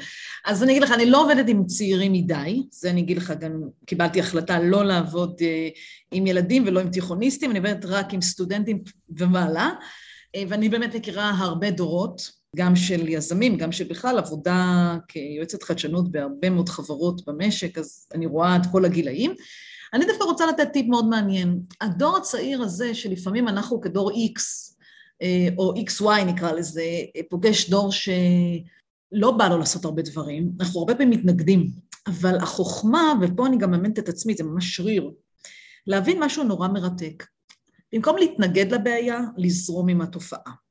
אז אני אגיד לך, אני לא עובדת עם צעירים מדי, זה אני אגיד לך, גם קיבלתי החלטה לא לעבוד אה, עם ילדים ולא עם תיכוניסטים, אני עובדת רק עם סטודנטים ומעלה, אה, ואני באמת מכירה הרבה דורות, גם של יזמים, גם של בכלל עבודה כיועצת חדשנות בהרבה מאוד חברות במשק, אז אני רואה את כל הגילאים. אני דווקא רוצה לתת טיפ מאוד מעניין. הדור הצעיר הזה, שלפעמים אנחנו כדור X, אה, או XY נקרא לזה, פוגש דור ש... לא בא לו לעשות הרבה דברים, אנחנו הרבה פעמים מתנגדים, אבל החוכמה, ופה אני גם מאמנת את עצמי, זה ממש שריר, להבין משהו נורא מרתק. במקום להתנגד לבעיה, לזרום עם התופעה.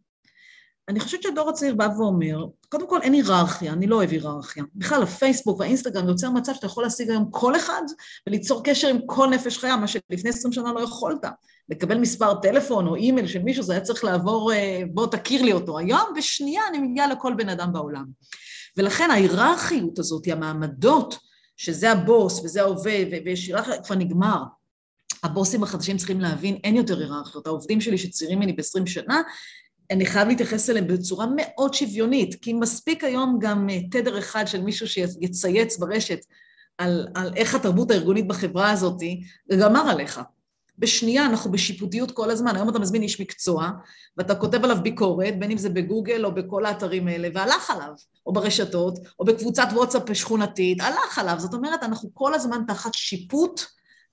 אני חושבת שהדור הצעיר בא ואומר, קודם כל אין היררכיה, אני לא אוהב היררכיה. בכלל הפייסבוק והאינסטגרם יוצר מצב שאתה יכול להשיג היום כל אחד וליצור קשר עם כל נפש חיה, מה שלפני עשרים שנה לא יכולת. לקבל מספר טלפון או אימייל של מישהו, זה היה צריך לעבור, אה, בוא תכיר לי אותו. היום בשנייה אני מגיעה לכל בן אדם בעולם. ולכן ההיררכיות הזאת, המעמדות, שזה הבוס וזה העובד, ויש היררכיה, כבר נגמר. הבוסים החדשים צריכים להבין, אין יותר היררכיות. העובדים שלי שצעירים ממני ב-20 שנה, אני חייב להתייחס אליהם בצורה מאוד שוויונית, כי מספיק היום גם אה, תדר אחד של מישהו שיצייץ ברשת על, על איך התרבות הארגונית בחברה הזאת, גמר עליך. בשנייה אנחנו בשיפוטיות כל הזמן, היום אתה מזמין איש מקצוע, ואתה כותב עליו ביקורת, בין אם זה בגוגל או בכל האתרים האלה, והלך עליו, או ברשתות, או בקבוצת וואטסאפ שכונתית, הלך עליו. זאת אומרת, אנחנו כל הזמן תחת שיפוט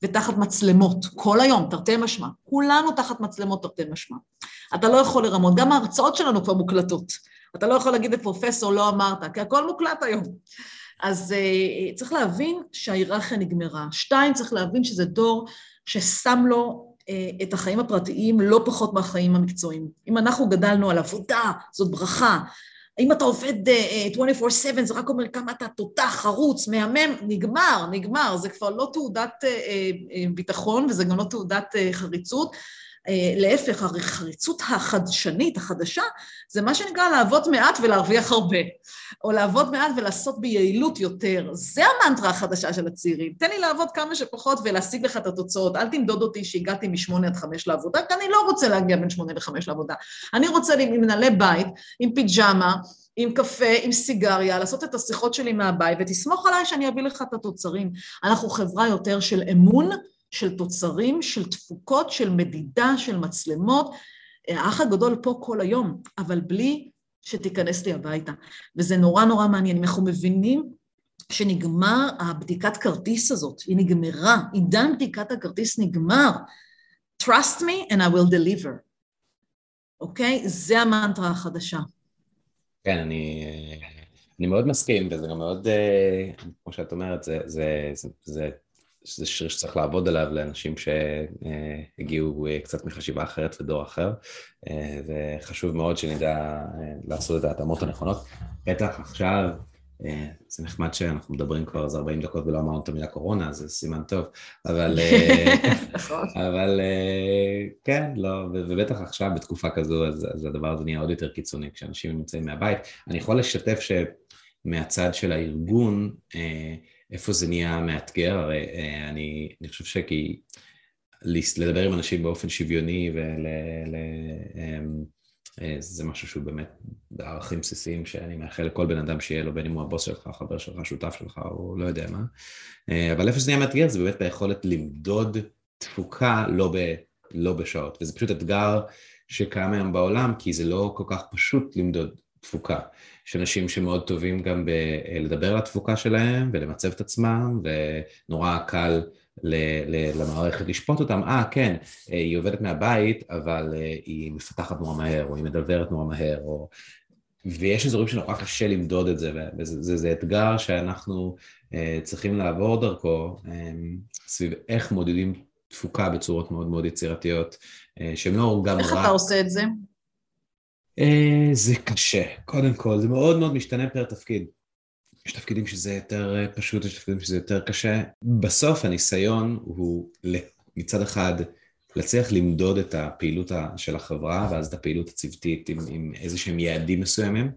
ותחת מצלמות, כל היום, תרתי משמע. כולנו תחת מצלמות תרתי משמע. אתה לא יכול לרמות, גם ההרצאות שלנו כבר מוקלטות. אתה לא יכול להגיד לפרופסור, לא אמרת, כי הכל מוקלט היום. אז uh, צריך להבין שההיררכיה נגמרה. שתיים, צריך להבין שזה דור ששם לו uh, את החיים הפרטיים לא פחות מהחיים המקצועיים. אם אנחנו גדלנו על עבודה, זאת ברכה. אם אתה עובד uh, 24/7, זה רק אומר כמה אתה תותח, חרוץ, מהמם, נגמר, נגמר. זה כבר לא תעודת ביטחון וזה גם לא תעודת חריצות. אה, להפך, החריצות החדשנית, החדשה, זה מה שנקרא לעבוד מעט ולהרוויח הרבה, או לעבוד מעט ולעשות ביעילות יותר. זה המנטרה החדשה של הצעירים. תן לי לעבוד כמה שפחות ולהשיג לך את התוצאות. אל תמדוד אותי שהגעתי משמונה עד חמש לעבודה, כי אני לא רוצה להגיע בין שמונה לחמש לעבודה. אני רוצה עם מנהלי בית, עם פיג'מה, עם קפה, עם סיגריה, לעשות את השיחות שלי מהבית, ותסמוך עליי שאני אביא לך את התוצרים. אנחנו חברה יותר של אמון, של תוצרים, של תפוקות, של מדידה, של מצלמות. האח הגדול פה כל היום, אבל בלי שתיכנס לי הביתה. וזה נורא נורא מעניין. אנחנו מבינים שנגמר הבדיקת כרטיס הזאת, היא נגמרה, עידן בדיקת הכרטיס נגמר. Trust me and I will deliver. אוקיי? Okay? זה המנטרה החדשה. כן, אני, אני מאוד מסכים, וזה גם מאוד, אה, כמו שאת אומרת, זה, זה, זה, זה זה שיר שצריך לעבוד עליו לאנשים שהגיעו אה, קצת מחשיבה אחרת ודור אחר, אה, וחשוב מאוד שנדע לעשות את ההתאמות הנכונות. בטח עכשיו, זה נחמד שאנחנו מדברים כבר איזה 40 דקות ולא אמרנו את המילה קורונה, זה סימן טוב, אבל, נכון. אבל כן, לא, ובטח עכשיו בתקופה כזו, אז, אז הדבר הזה נהיה עוד יותר קיצוני כשאנשים נמצאים מהבית. אני יכול לשתף שמהצד של הארגון, איפה זה נהיה מאתגר, הרי אני, אני חושב שכי לדבר עם אנשים באופן שוויוני ול... ל, אמ, אה, זה משהו שהוא באמת בערכים בסיסיים שאני מאחל לכל בן אדם שיהיה לו, בין אם הוא הבוס שלך, חבר שלך, שותף שלך, או לא יודע מה. אה, אבל איפה שזה נהיה מאתגר זה באמת ביכולת למדוד תפוקה לא, ב, לא בשעות. וזה פשוט אתגר שקיים היום בעולם, כי זה לא כל כך פשוט למדוד תפוקה. יש אנשים שמאוד טובים גם בלדבר על התפוקה שלהם ולמצב את עצמם, ונורא קל למערכת לשפוט אותם, אה כן, אה, היא עובדת מהבית, אבל אה, היא מפתחת נורא מהר, או היא מדברת נורא מהר, או... ויש אזורים שנורא קשה למדוד את זה, וזה זה, זה אתגר שאנחנו uh, צריכים לעבור דרכו um, סביב איך מודדים תפוקה בצורות מאוד מאוד יצירתיות, שהן לא גם איך רק... איך אתה עושה את זה? Uh, זה קשה, קודם כל, זה מאוד מאוד משתנה פר תפקיד. יש תפקידים שזה יותר אה, פשוט, יש תפקידים שזה יותר קשה. בסוף הניסיון הוא מצד אחד להצליח למדוד את הפעילות של החברה ואז את הפעילות הצוותית עם, עם איזה שהם יעדים מסוימים.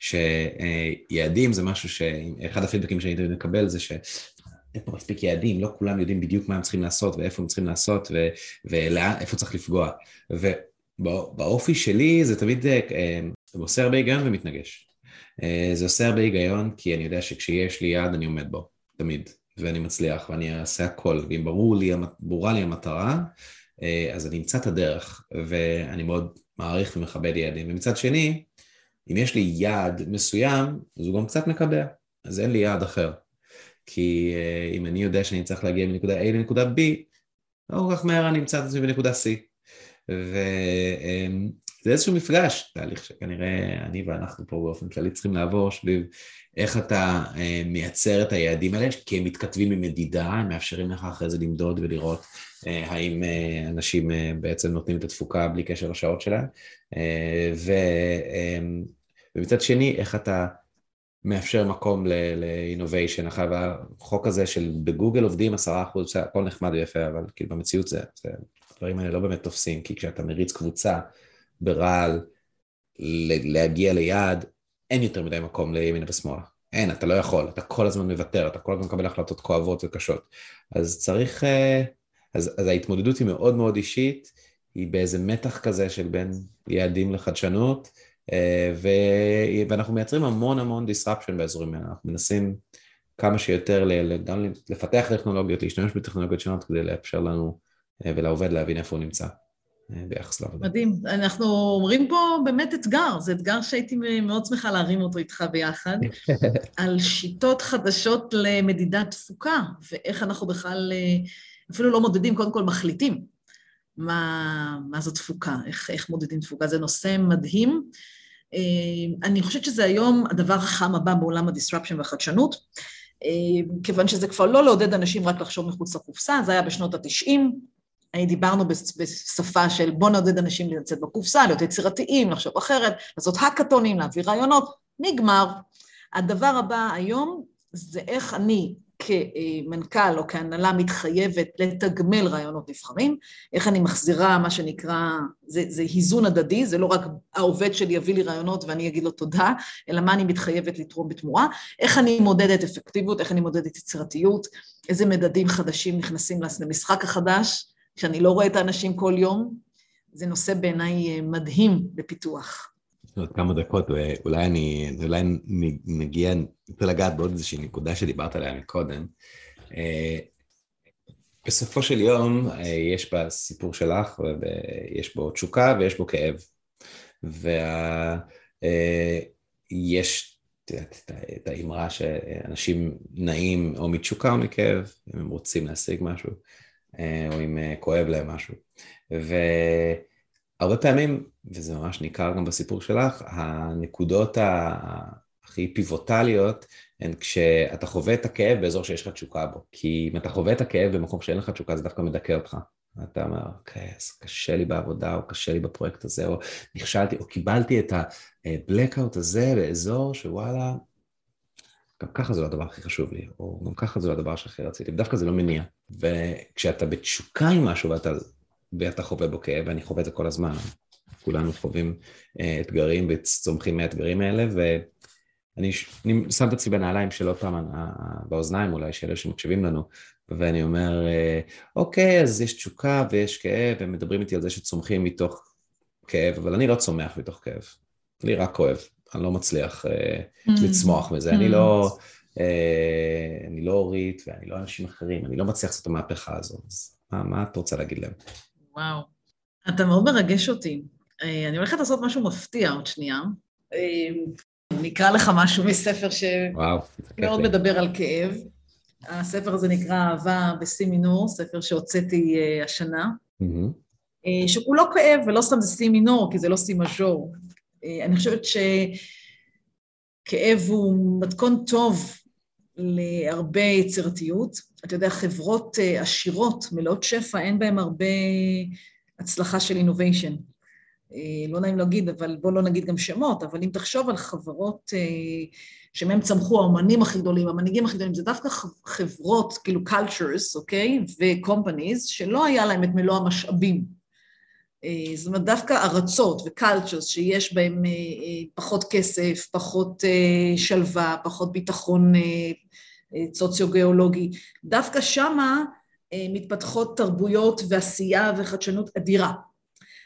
שיעדים זה משהו שאחד הפידבקים שאני תמיד מקבל זה שאין פה מספיק יעדים, לא כולם יודעים בדיוק מה הם צריכים לעשות ואיפה הם צריכים לעשות ואיפה צריך לפגוע. ובאופי שלי זה תמיד אה, אה, עושה הרבה היגיון ומתנגש. אה, זה עושה הרבה היגיון, כי אני יודע שכשיש לי יעד אני עומד בו, תמיד, ואני מצליח, ואני אעשה הכל, ואם ברור לי, ברורה לי המטרה, אז אני אמצא את הדרך, ואני מאוד מעריך ומכבד יעדים. ומצד שני, אם יש לי יעד מסוים, אז הוא גם קצת מקבע, אז אין לי יעד אחר. כי אם אני יודע שאני צריך להגיע מנקודה A לנקודה B, לא כל כך מהר אני אמצא את עצמי בנקודה C. זה איזשהו מפגש, תהליך שכנראה אני ואנחנו פה באופן כללי צריכים לעבור סביב איך אתה אה, מייצר את היעדים האלה, כי הם מתכתבים עם מדידה, הם מאפשרים לך אחרי זה למדוד ולראות אה, האם אה, אנשים בעצם נותנים את התפוקה בלי קשר לשעות שלהם, ו, ומצד שני, איך אתה מאפשר מקום לאינוביישן, אחר החוק הזה של בגוגל עובדים עשרה אחוז, הכל נחמד ויפה, אבל כאילו במציאות זה, זה, הדברים האלה לא באמת תופסים, כי כשאתה מריץ קבוצה ברעל להגיע ליעד, אין יותר מדי מקום לימינה ושמאלה. אין, אתה לא יכול, אתה כל הזמן מוותר, אתה כל הזמן מקבל החלטות כואבות וקשות. אז צריך, אה, אז, אז ההתמודדות היא מאוד מאוד אישית, היא באיזה מתח כזה של בין יעדים לחדשנות, אה, ו, ואנחנו מייצרים המון המון disruption באזורים האלה, אנחנו מנסים כמה שיותר גם לפתח טכנולוגיות, להשתמש בטכנולוגיות שונות כדי לאפשר לנו ולעובד להבין איפה הוא נמצא. ביחס לעבודה. מדהים. אנחנו אומרים פה באמת אתגר, זה אתגר שהייתי מאוד שמחה להרים אותו איתך ביחד, על שיטות חדשות למדידת תפוקה, ואיך אנחנו בכלל אפילו לא מודדים, קודם כל מחליטים מה, מה זו תפוקה, איך, איך מודדים תפוקה. זה נושא מדהים. אני חושבת שזה היום הדבר החם הבא בעולם הדיסרפשן והחדשנות, כיוון שזה כבר לא לעודד אנשים רק לחשוב מחוץ לקופסה, זה היה בשנות התשעים, דיברנו בשפה של בוא נעודד אנשים לצאת בקופסה, להיות יצירתיים, לחשוב אחרת, לעשות האקתונים, להביא רעיונות, נגמר. הדבר הבא היום זה איך אני כמנכ"ל או כהנהלה מתחייבת לתגמל רעיונות נבחרים, איך אני מחזירה מה שנקרא, זה, זה היזון הדדי, זה לא רק העובד שלי יביא לי רעיונות ואני אגיד לו תודה, אלא מה אני מתחייבת לתרום בתמורה, איך אני מודדת אפקטיביות, איך אני מודדת יצירתיות, איזה מדדים חדשים נכנסים למשחק החדש, כשאני לא רואה את האנשים כל יום, זה נושא בעיניי מדהים לפיתוח. עוד כמה דקות, ואולי אני, אולי נגיע, אני רוצה לגעת בעוד איזושהי נקודה שדיברת עליה מקודם. אה, בסופו של יום אה, יש בסיפור שלך, ויש בו תשוקה ויש בו כאב. ויש אה, את האמרה שאנשים נעים או מתשוקה או מכאב, אם הם רוצים להשיג משהו, או אם כואב להם משהו. ו... הרבה פעמים, וזה ממש ניכר גם בסיפור שלך, הנקודות הכי פיבוטליות הן כשאתה חווה את הכאב באזור שיש לך תשוקה בו. כי אם אתה חווה את הכאב במקום שאין לך תשוקה, זה דווקא מדכא אותך. אתה אומר, אוקיי, אז קשה לי בעבודה, או קשה לי בפרויקט הזה, או נכשלתי, או קיבלתי את ה-blackout הזה באזור שוואלה, גם ככה זה לא הדבר הכי חשוב לי, או גם ככה זה לא הדבר שהכי רציתי, ודווקא זה לא מניע. וכשאתה בתשוקה עם משהו ואתה ואתה חווה בו כאב, ואני חווה את זה כל הזמן. כולנו חווים אה, אתגרים וצומחים מהאתגרים האלה, ואני שם את עצמי בנעליים של עוד פעם באוזניים אולי, של אלה שמקשיבים לנו, ואני אומר, אה, אוקיי, אז יש תשוקה ויש כאב, והם מדברים איתי על זה שצומחים מתוך כאב, אבל אני לא צומח מתוך כאב, אני רק כואב, אני לא מצליח אה, mm. לצמוח מזה, אני לא... אני לא אורית ואני לא אנשים אחרים, אני לא מצליח לעשות את המהפכה הזו, אז מה, מה את רוצה להגיד להם? וואו. אתה מאוד מרגש אותי. אה, אני הולכת לעשות משהו מפתיע עוד שנייה. אה, אקרא לך משהו מספר שמאוד מדבר על כאב. הספר הזה נקרא אהבה בסי מינור, ספר שהוצאתי השנה, mm-hmm. לא כאב ולא סתם זה סי מינור, כי זה לא סי מז'ור. Uh, אני חושבת שכאב הוא מתכון טוב להרבה יצירתיות. אתה יודע, חברות אה, עשירות, מלאות שפע, אין בהן הרבה הצלחה של אינוביישן. אה, לא נעים להגיד, אבל בוא לא נגיד גם שמות, אבל אם תחשוב על חברות אה, שמהם צמחו האומנים הכי גדולים, המנהיגים הכי גדולים, זה דווקא חברות, כאילו cultures, אוקיי? ו-companies, שלא היה להם את מלוא המשאבים. זאת אומרת, דווקא ארצות ו-cultures שיש בהם פחות כסף, פחות שלווה, פחות ביטחון סוציו-גיאולוגי, דווקא שמה אה, מתפתחות תרבויות ועשייה וחדשנות אדירה.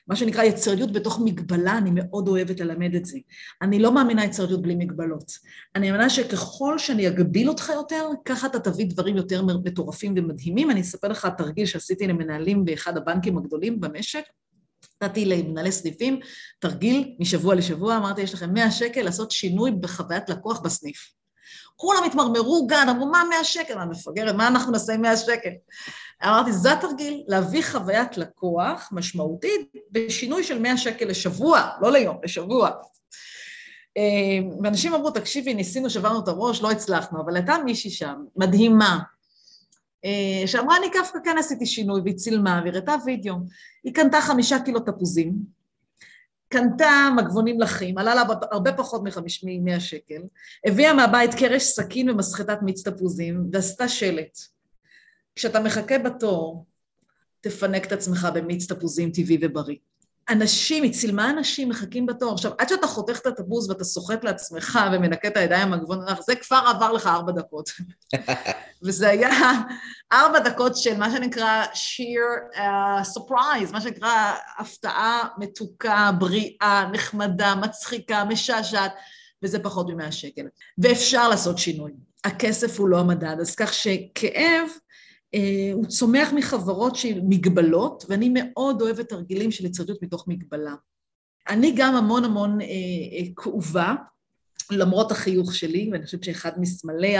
מה שנקרא יצירתיות בתוך מגבלה, אני מאוד אוהבת ללמד את זה. אני לא מאמינה יצירתיות בלי מגבלות. אני מאמינה שככל שאני אגביל אותך יותר, ככה אתה תביא דברים יותר מטורפים ומדהימים. אני אספר לך תרגיל שעשיתי למנהלים באחד הבנקים הגדולים במשק. נתתי למנהלי סניפים תרגיל משבוע לשבוע, אמרתי, יש לכם 100 שקל לעשות שינוי בחוויית לקוח בסניף. כולם התמרמרו, גן, אמרו, מה 100 שקל? מה מפגרת, מה אנחנו נעשה עם 100 שקל? אמרתי, זה התרגיל, להביא חוויית לקוח משמעותית בשינוי של 100 שקל לשבוע, לא ליום, לשבוע. אה, ואנשים אמרו, תקשיבי, ניסינו, שברנו את הראש, לא הצלחנו, אבל הייתה מישהי שם, מדהימה, שאמרה, אני דווקא כן עשיתי שינוי, והיא צילמה, והראתה וידאו. היא קנתה חמישה קילו תפוזים, קנתה מגבונים לחים, עלה לה הרבה פחות מ-100 שקל, הביאה מהבית קרש סכין ומסחטת מיץ תפוזים ועשתה שלט. כשאתה מחכה בתור, תפנק את עצמך במיץ תפוזים טבעי ובריא. אנשים, היא צילמה אנשים מחכים בתור. עכשיו, עד שאתה חותך את התפוז ואתה סוחט לעצמך ומנקה את הידיים מהגבון, זה כבר עבר לך ארבע דקות. וזה היה ארבע דקות של מה שנקרא sheer uh, surprise, מה שנקרא הפתעה מתוקה, בריאה, נחמדה, מצחיקה, משעשעת, וזה פחות מ-100 שקל. ואפשר לעשות שינוי. הכסף הוא לא המדד, אז כך שכאב אה, הוא צומח מחברות של מגבלות, ואני מאוד אוהבת תרגילים של יצירתיות מתוך מגבלה. אני גם המון המון אה, אה, כאובה, למרות החיוך שלי, ואני חושבת שאחד מסמלי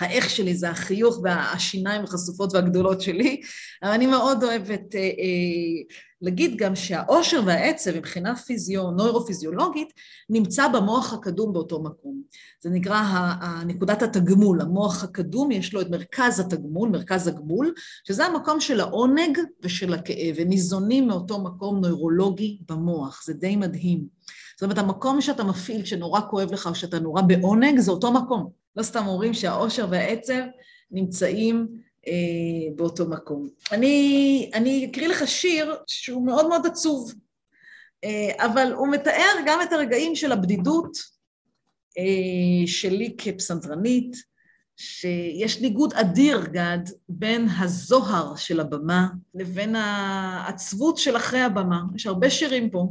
האיך שלי זה החיוך והשיניים החשופות והגדולות שלי, אבל אני מאוד אוהבת אה, אה, להגיד גם שהאושר והעצב מבחינה פיזיו, נוירופיזיולוגית נמצא במוח הקדום באותו מקום. זה נקרא נקודת התגמול, המוח הקדום יש לו את מרכז התגמול, מרכז הגמול, שזה המקום של העונג ושל הכאב, הם ניזונים מאותו מקום נוירולוגי במוח, זה די מדהים. זאת אומרת, המקום שאתה מפעיל כשנורא כואב לך או שאתה נורא בעונג, זה אותו מקום. לא סתם אומרים שהאושר והעצב נמצאים אה, באותו מקום. אני, אני אקריא לך שיר שהוא מאוד מאוד עצוב, אה, אבל הוא מתאר גם את הרגעים של הבדידות אה, שלי כפסנתרנית, שיש ניגוד אדיר, גד, בין הזוהר של הבמה לבין העצבות של אחרי הבמה. יש הרבה שירים פה.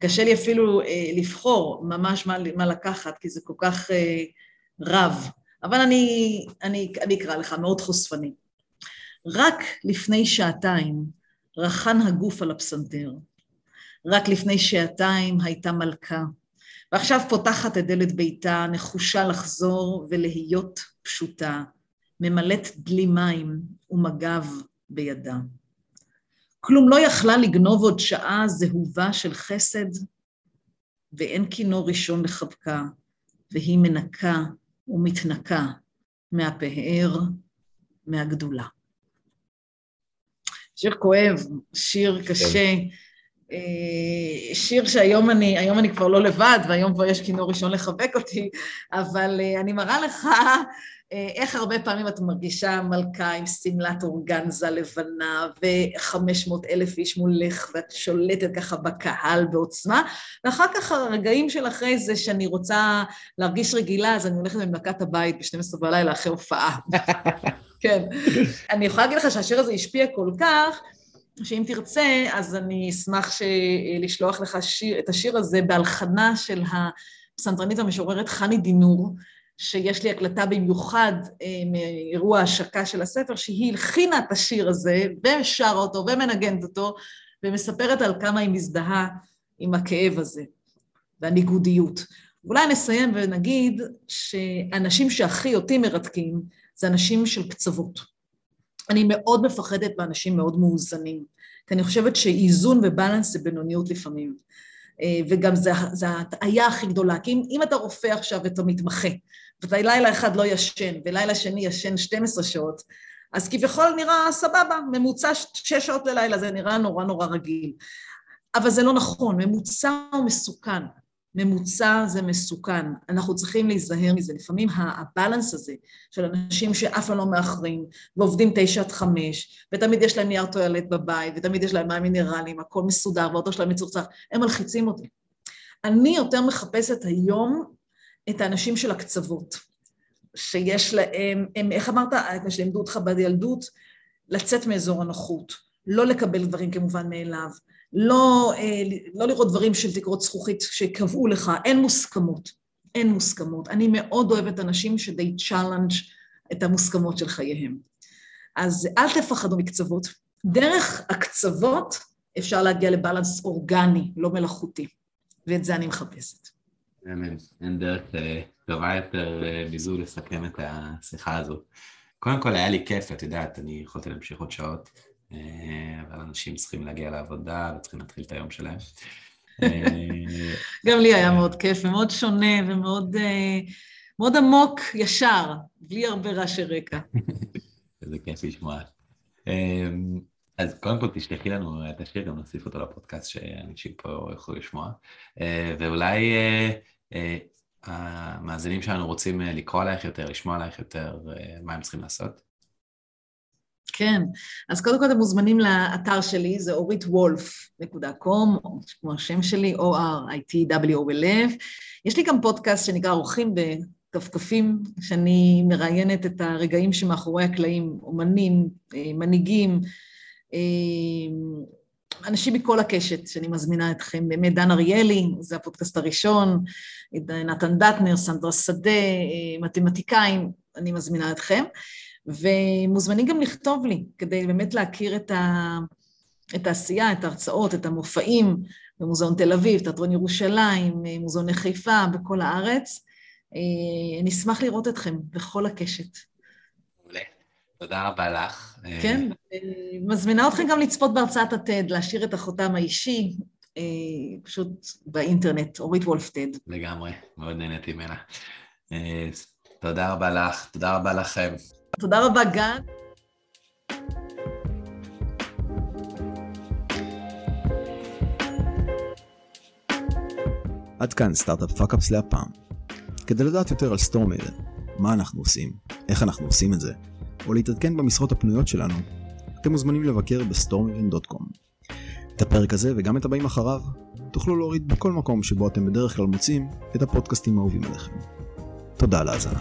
קשה לי אפילו אה, לבחור ממש מה, מה לקחת, כי זה כל כך אה, רב. אבל אני, אני, אני אקרא לך, מאוד חושפני. רק לפני שעתיים רחן הגוף על הפסנתר. רק לפני שעתיים הייתה מלכה, ועכשיו פותחת את דלת ביתה, נחושה לחזור ולהיות פשוטה, ממלאת דלי מים ומגב בידה. כלום לא יכלה לגנוב עוד שעה זהובה של חסד, ואין כינור ראשון לחבקה, והיא מנקה ומתנקה מהפאר, מהגדולה. שיר כואב, שיר קשה, אה, שיר שהיום אני, היום אני כבר לא לבד, והיום כבר יש כינור ראשון לחבק אותי, אבל אה, אני מראה לך איך הרבה פעמים את מרגישה מלכה עם שמלת אורגנזה לבנה ו-500 אלף איש מולך, ואת שולטת ככה בקהל בעוצמה, ואחר כך הרגעים של אחרי זה שאני רוצה להרגיש רגילה, אז אני הולכת למלכת הבית ב-12 בלילה אחרי הופעה. כן. אני יכולה להגיד לך שהשיר הזה השפיע כל כך, שאם תרצה, אז אני אשמח לשלוח לך שיר, את השיר הזה בהלחנה של הפסנתרנית המשוררת חני דינור, שיש לי הקלטה במיוחד אה, מאירוע ההשקה של הספר, שהיא הלחינה את השיר הזה, ושרה אותו, ומנגנת אותו, ומספרת על כמה היא מזדהה עם הכאב הזה, והניגודיות. אולי נסיים ונגיד שאנשים שהכי אותי מרתקים, זה אנשים של קצוות. אני מאוד מפחדת באנשים מאוד מאוזנים, כי אני חושבת שאיזון ובלנס זה בינוניות לפעמים. אה, וגם זו ההטעיה הכי גדולה, כי אם, אם אתה רופא עכשיו ואתה מתמחה, ואתה לילה אחד לא ישן, ולילה שני ישן 12 שעות, אז כביכול נראה סבבה, ממוצע שש שעות ללילה, זה נראה נורא נורא רגיל. אבל זה לא נכון, ממוצע הוא מסוכן. ממוצע זה מסוכן, אנחנו צריכים להיזהר מזה. לפעמים הבלנס הזה של אנשים שאף פעם לא מאחרים, ועובדים תשע עד חמש, ותמיד יש להם נייר טואלט בבית, ותמיד יש להם מים מינרליים, הכל מסודר, והאוטו שלהם מצוחצח, הם מלחיצים אותי. אני יותר מחפשת היום את האנשים של הקצוות, שיש להם, הם, איך אמרת, שלימדו אותך בילדות, לצאת מאזור הנוחות, לא לקבל דברים כמובן מאליו, לא, אה, לא לראות דברים של תקרות זכוכית שקבעו לך, אין מוסכמות, אין מוסכמות. אני מאוד אוהבת אנשים ש they challenge את המוסכמות של חייהם. אז אל תפחדו מקצוות. דרך הקצוות אפשר להגיע ל balance אורגני, לא מלאכותי, ואת זה אני מחפשת. אין דרך אה, טובה יותר אה, מזו לסכם את השיחה הזו. קודם כל היה לי כיף, את יודעת, אני יכולתי להמשיך עוד שעות. אה, אבל אנשים צריכים להגיע לעבודה וצריכים להתחיל את היום שלהם. אה, גם לי היה מאוד כיף ומאוד שונה ומאוד אה, מאוד עמוק, ישר, בלי הרבה רעשי רקע. איזה כיף לשמוע. אז קודם כל תשלחי לנו את השיר, גם נוסיף אותו לפודקאסט שאנשים פה יוכלו לשמוע. ואולי המאזינים שלנו רוצים לקרוא עלייך יותר, לשמוע עלייך יותר, מה הם צריכים לעשות? כן, אז קודם כל אתם מוזמנים לאתר שלי, זה אורית וולף.קום, כמו השם שלי, O-R-I-T-W-O-L-F. יש לי גם פודקאסט שנקרא אורחים בכפכפים, שאני מראיינת את הרגעים שמאחורי הקלעים, אומנים, אה, מנהיגים, אה, אנשים מכל הקשת שאני מזמינה אתכם, באמת דן אריאלי, זה הפודקאסט הראשון, נתן דטנר, סנדרה שדה, אה, מתמטיקאים, אני מזמינה אתכם. ומוזמנים גם לכתוב לי, כדי באמת להכיר את, ה... את העשייה, את ההרצאות, את המופעים במוזיאון תל אביב, תיאטרון ירושלים, מוזיאוני חיפה, בכל הארץ. אה, אני אשמח לראות אתכם בכל הקשת. מעולה. תודה רבה לך. כן, מזמינה אתכם גם לצפות בהרצאת הטד, להשאיר את החותם האישי, אה, פשוט באינטרנט, אורית וולף TED. לגמרי, מאוד נהניתי ממנה. אה, תודה רבה לך, תודה רבה לכם. תודה רבה, גן. עד כאן Startup Fuck-Ups להפעם. כדי לדעת יותר על StoreMaven, מה אנחנו עושים, איך אנחנו עושים את זה, או להתעדכן במשרות הפנויות שלנו, אתם מוזמנים לבקר בסטורמבן.קום. את הפרק הזה וגם את הבאים אחריו תוכלו להוריד בכל מקום שבו אתם בדרך כלל מוצאים את הפודקאסטים האהובים עליכם. תודה על ההאזנה.